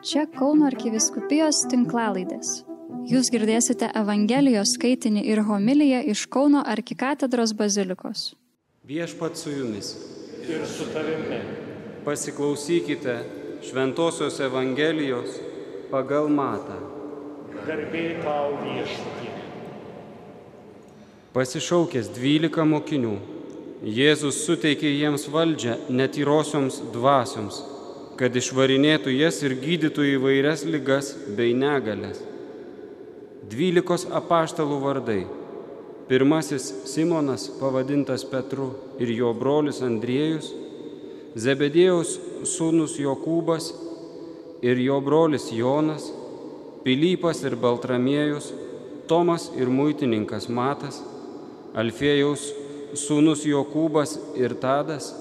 Čia Kauno arkiviskupijos tinklalaidės. Jūs girdėsite Evangelijos skaitinį ir homiliją iš Kauno arkikatedros bazilikos. Viešpat su jumis. ir su tavimi. Pasiklausykite Šventojios Evangelijos pagal Matą. Garbė tau viešpatie. Pasišaukęs dvylika mokinių, Jėzus suteikė jiems valdžią netyrosioms dvasioms, kad išvarinėtų jas ir gydytų įvairias ligas bei negalės. Dvylikos apaštalų vardai. Pirmasis Simonas, pavadintas Petru, ir jo brolis Andriejus, Zebedėjaus sūnus Jokūbas ir jo brolis Jonas, Pilypas ir Baltramiejus, Tomas ir muitininkas Matas, Alfėjaus sūnus Jokūbas ir Tadas,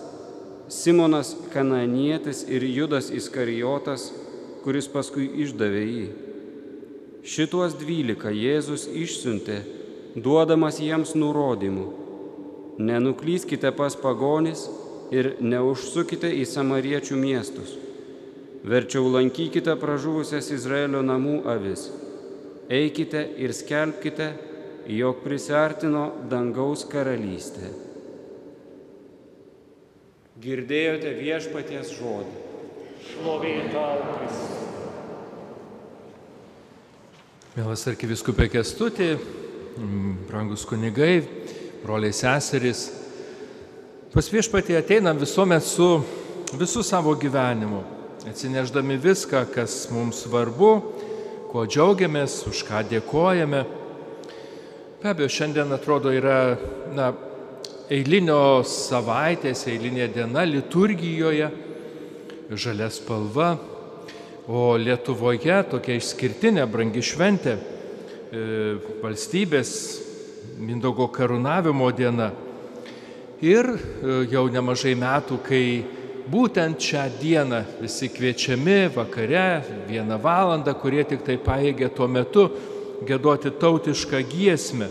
Simonas Kananietis ir Judas Iskarijotas, kuris paskui išdavė jį. Šituos dvylika Jėzus išsiuntė, duodamas jiems nurodymų. Nenuklyskite pas pagonis ir neužsukite į samariečių miestus. Verčiau lankykite pražuvusias Izraelio namų avis. Eikite ir skelbkite, jog prisartino dangaus karalystė. Girdėjote viešpaties žodį. Šlovė tau, Kristus. Mielas arkiviskupė Kestutė, brangus kunigai, broliai seserys, pas viešpatį ateinam visuomet su visų savo gyvenimu, atsineždami viską, kas mums svarbu, kuo džiaugiamės, už ką dėkojame. Be abejo, šiandien atrodo yra na, eilinio savaitės, eilinė diena liturgijoje, žalia spalva, o Lietuvoje tokia išskirtinė brangi šventė e, valstybės Mindogo karūnavimo diena. Ir e, jau nemažai metų, kai būtent šią dieną visi kviečiami vakare, vieną valandą, kurie tik tai paėgė tuo metu gėdoti tautišką giesmę.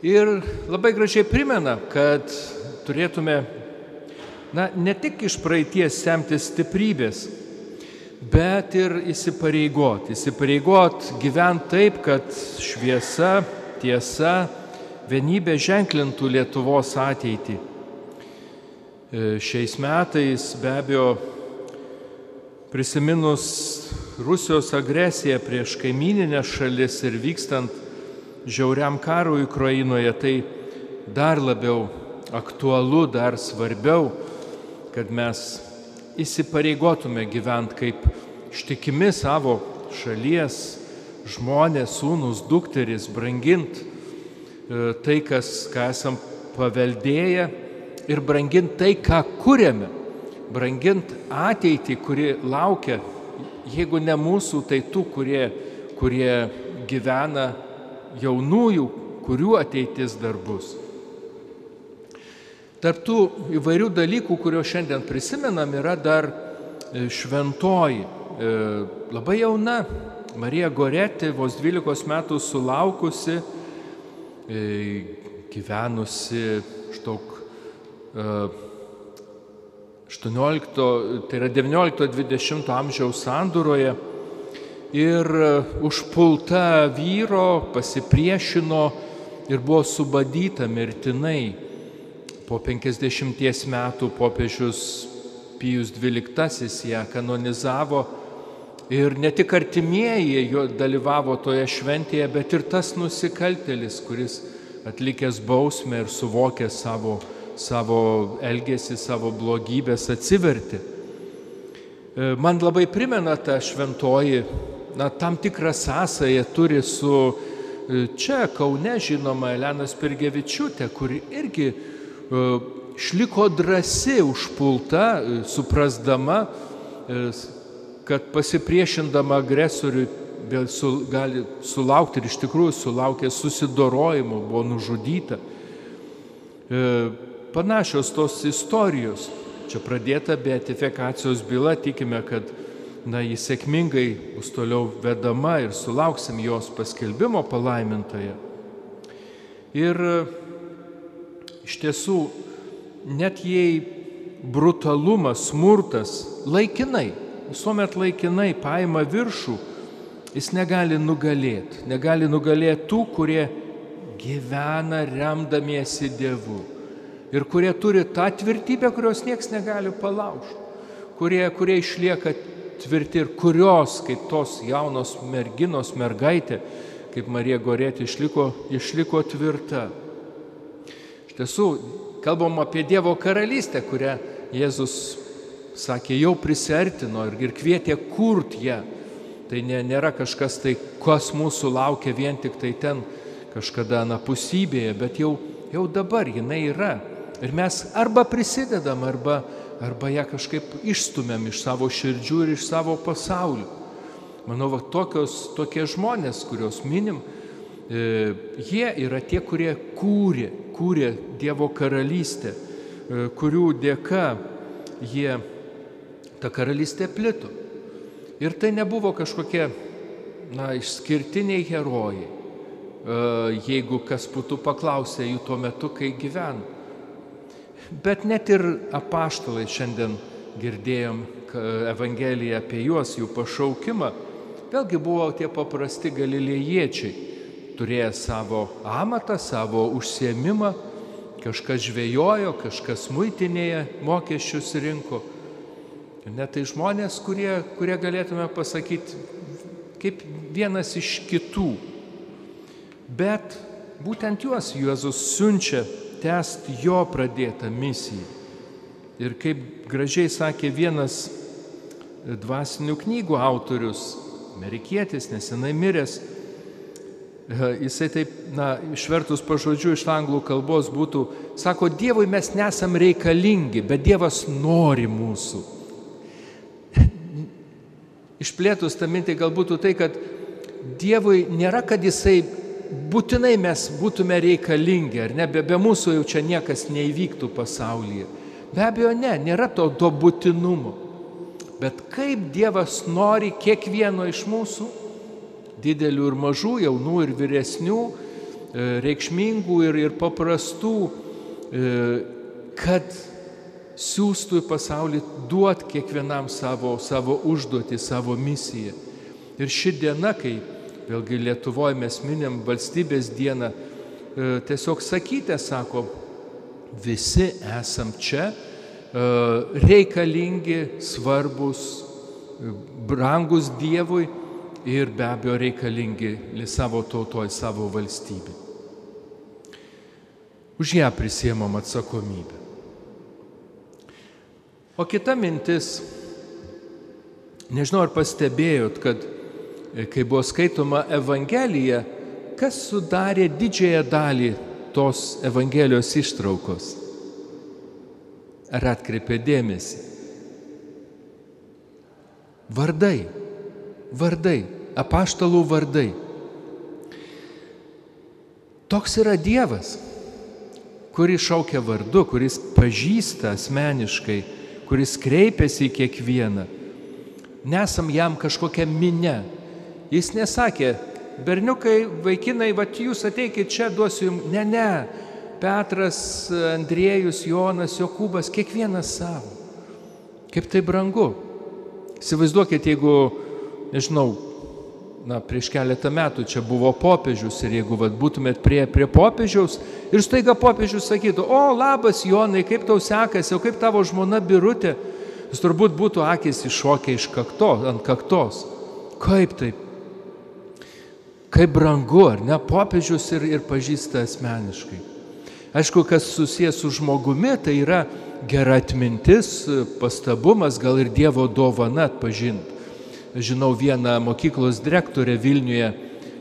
Ir labai gražiai primena, kad turėtume na, ne tik iš praeities semtis stiprybės, bet ir įsipareigot. Įsipareigot gyventi taip, kad šviesa, tiesa, vienybė ženklintų Lietuvos ateitį. Šiais metais be abejo prisiminus Rusijos agresiją prieš kaimininę šalis ir vykstant žiauriam karui Ukrainoje, tai dar labiau aktualu, dar svarbiau, kad mes įsipareigotume gyventi kaip ištikimi savo šalies žmonės, sūnus, dukteris, brangint tai, kas, ką esam paveldėję ir brangint tai, ką kūrėme, brangint ateitį, kuri laukia, jeigu ne mūsų, tai tų, kurie, kurie gyvena jaunųjų, kurių ateitis dar bus. Tarptų įvairių dalykų, kuriuos šiandien prisimenam, yra dar šventoji, labai jauna Marija Goretė, vos 12 metų sulaukusi, gyvenusi štauk 18, tai yra 19-20 amžiaus sandūroje ir užpulta vyro pasipriešino ir buvo subadyta mirtinai. Po 50 metų popiežius Pijus XII ją kanonizavo ir ne tik artimieji jo dalyvavo toje šventėje, bet ir tas nusikaltelis, kuris atlikęs bausmę ir suvokęs savo, savo elgesį, savo blogybės atsiverti. Man labai primena ta šventoji, na, tam tikrą sąsąją turi su čia Kaune žinoma Elena Spirgevičiūtė, kuri irgi šliko drasi užpulta, suprasdama, kad pasipriešindama agresoriui su, gali sulaukti ir iš tikrųjų sulaukė susidorojimo, buvo nužudyta. Panašios tos istorijos. Čia pradėta beatifikacijos byla, tikime, kad na, jis sėkmingai bus toliau vedama ir sulauksim jos paskelbimo palaimintoje. Ir iš tiesų, net jei brutalumas, smurtas laikinai visuomet laikinai paima viršų, jis negali nugalėti. Negali nugalėti tų, kurie gyvena remdamiesi Dievu. Ir kurie turi tą tvirtybę, kurios niekas negali palaužti. Kurie, kurie išlieka tvirti ir kurios, kaip tos jaunos merginos, mergaitė, kaip Marija Gorėtė išliko, išliko tvirta. Iš tiesų, kalbam apie Dievo karalystę, kurią Jėzus sakė, jau prisertino ir, ir kvietė kurt ją. Tai ne, nėra kažkas tai, kas mūsų laukia vien tik tai ten kažkada napusybėje, bet jau, jau dabar jinai yra. Ir mes arba prisidedam, arba, arba ją kažkaip išstumėm iš savo širdžių ir iš savo pasaulio. Manau, va, tokios, tokie žmonės, kuriuos minim, e, jie yra tie, kurie kūrė, kūrė Dievo karalystę, e, kurių dėka jie ta karalystė plito. Ir tai nebuvo kažkokie na, išskirtiniai herojai, e, jeigu kas būtų paklausę jų tuo metu, kai gyveno. Bet net ir apaštalai šiandien girdėjom Evangeliją apie juos, jų pašaukimą, vėlgi buvo tie paprasti galilėjiečiai, turėję savo amatą, savo užsiemimą, kažkas žvejojo, kažkas muitinėje mokesčius rinko. Net tai žmonės, kurie, kurie galėtume pasakyti, kaip vienas iš kitų. Bet būtent juos Jėzus siunčia tęsti jo pradėtą misiją. Ir kaip gražiai sakė vienas dvasinių knygų autorius, amerikietis, nesenai miręs, jisai taip, na, išvertus pažodžiu iš anglų kalbos būtų, sako, Dievui mes nesam reikalingi, bet Dievas nori mūsų. Išplėtus tą mintį galbūt tai, kad Dievui nėra, kad jisai būtinai mes būtume reikalingi, ar ne, be, be mūsų jau čia niekas neįvyktų pasaulyje. Be abejo, ne, nėra to, to būtinumo. Bet kaip Dievas nori kiekvieno iš mūsų, didelių ir mažų, jaunų ir vyresnių, e, reikšmingų ir, ir paprastų, e, kad siūstų į pasaulį, duot kiekvienam savo, savo užduotį, savo misiją. Ir ši diena, kai vėlgi Lietuvoje mes minim valstybės dieną, e, tiesiog sakyti, sako, visi esam čia, e, reikalingi, svarbus, brangus Dievui ir be abejo reikalingi savo tautoje, savo valstybė. Už ją prisiemam atsakomybę. O kita mintis, nežinau ar pastebėjot, kad kai buvo skaitoma Evangelija, kas sudarė didžiąją dalį tos Evangelijos ištraukos? Ar atkreipė dėmesį? Vardai, vardai, apaštalų vardai. Toks yra Dievas, kuris šaukia vardu, kuris pažįsta asmeniškai kuris kreipiasi į kiekvieną. Nesam jam kažkokia minė. Jis nesakė, berniukai, vaikinai, va jūs ateikit čia, duosiu jums. Ne, ne. Petras, Andriejus, Jonas, Jokūbas, kiekvienas savo. Kaip tai brangu. Įsivaizduokit, jeigu, nežinau, na, prieš keletą metų čia buvo popiežius ir jeigu vat, būtumėt prie, prie popiežiaus ir staiga popiežius sakytų, o labas Jonai, kaip tau sekasi, o kaip tavo žmona birutė, jis turbūt būtų akis iššokę iš kaktos, ant kaktos. Kaip taip? Kaip brangu, ar ne, popiežius ir, ir pažįsta asmeniškai. Aišku, kas susijęs su žmogumi, tai yra gera atmintis, pastabumas, gal ir Dievo dovana atpažinti žinau vieną mokyklos direktorę Vilniuje,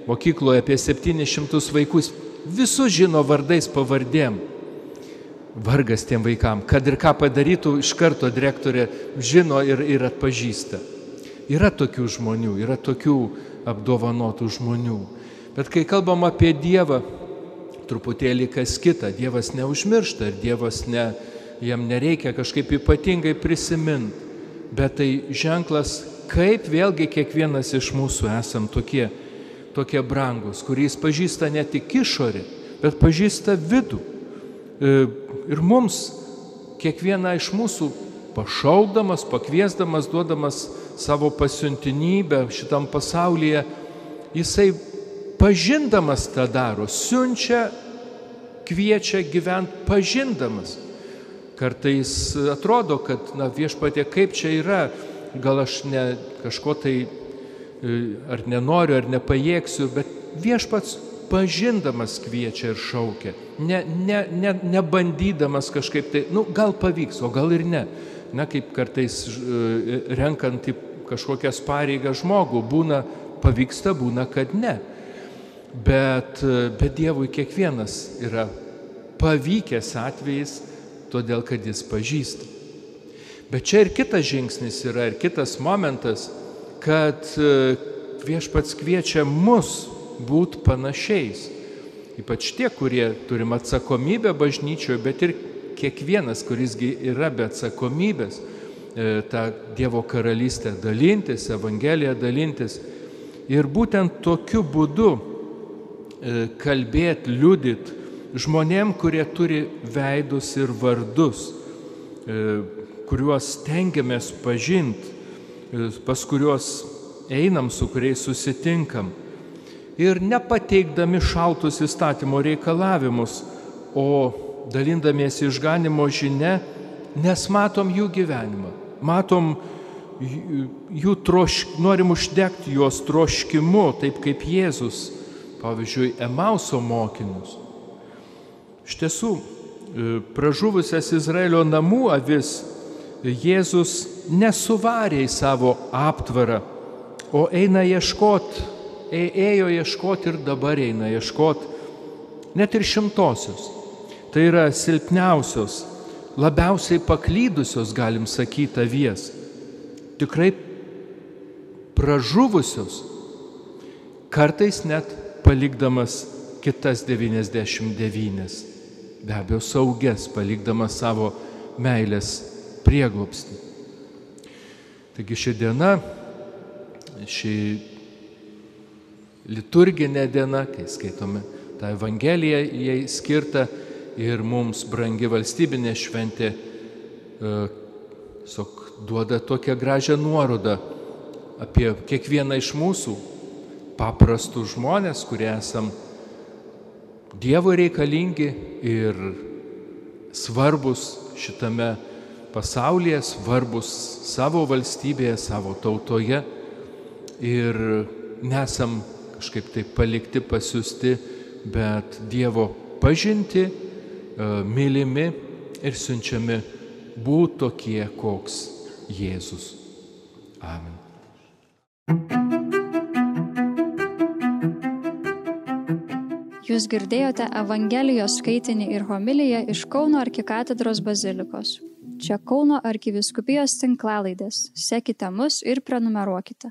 mokykloje apie 700 vaikus, visus žino vardais pavardėm. Vargas tiem vaikam, kad ir ką padarytų, iš karto direktorė žino ir, ir atpažįsta. Yra tokių žmonių, yra tokių apdovanotų žmonių. Bet kai kalbam apie Dievą, truputėlį kas kita, Dievas neužmiršta ir Dievas ne, jam nereikia kažkaip ypatingai prisiminti, bet tai ženklas, kaip vėlgi kiekvienas iš mūsų esam tokie, tokie brangus, kuriais pažįsta ne tik išorį, bet pažįsta vidų. E, ir mums, kiekvieną iš mūsų pašaukdamas, pakviesdamas, duodamas savo pasiuntinybę šitam pasaulyje, jisai pažindamas tą daro, siunčia, kviečia gyventi pažindamas. Kartais atrodo, kad na, viešpatė kaip čia yra, gal aš ne kažko tai e, ar nenoriu, ar nepajėgsiu, bet viešpats pažindamas kviečia ir šaukia, ne, ne, ne, nebandydamas kažkaip tai, nu, gal pavyks, o gal ir ne. Na, kaip kartais e, renkant į kažkokias pareigas žmogų, būna pavyksta, būna, kad ne. Bet, e, bet Dievui kiekvienas yra pavykęs atvejis, todėl kad jis pažįsta. Bet čia ir kitas žingsnis yra, ir kitas momentas, kad e, viešpats kviečia mus būti panašiais. Ypač tie, kurie turim atsakomybę bažnyčioje, bet ir kiekvienas, kurisgi yra be atsakomybės, e, tą Dievo karalystę dalintis, Evangeliją dalintis. Ir būtent tokiu būdu e, kalbėti, liudyti žmonėm, kurie turi veidus ir vardus, e, kuriuos tengiamės pažinti, pas kuriuos einam, su kuriais susitinkam ir nepateikdami šaltus įstatymo reikalavimus, o dalindamiesi išganimo žinia, nes matom jų gyvenimą, matom jų trošk, norim uždegti juos troškimu, taip kaip Jėzus, pavyzdžiui, Emauso mokinius. Iš tiesų, e, pražuvusias Izraelio namų avis Jėzus nesuvarė į savo aptvarą, o eina ieškoti ėjo ieškoti ir dabar eina ieškoti net ir šimtosios. Tai yra silpniausios, labiausiai paklydusios, galim sakyti, avies. Tikrai pražuvusios, kartais net palikdamas kitas 99, be abejo saugias, palikdamas savo meilės prieglopstį. Taigi ši diena, ši liturginė diena, kai skaitome tą Evangeliją jai skirtą ir mums brangi valstybinė šventė e, sok, duoda tokią gražią nuorodą apie kiekvieną iš mūsų paprastų žmonės, kurie esam Dievo reikalingi ir svarbus šitame pasaulyje, svarbus savo valstybėje, savo tautoje. Ir nesam kažkaip tai palikti, pasiūsti, bet Dievo pažinti, mylimi ir siunčiami būti tokie, koks Jėzus. Amen. Jūs girdėjote Evangelijos skaitinį ir homiliją iš Kauno arkikatedros bazilikos. Čia Kauno arkiviskupijos tinklalaidės. Sekite mus ir prenumeruokite.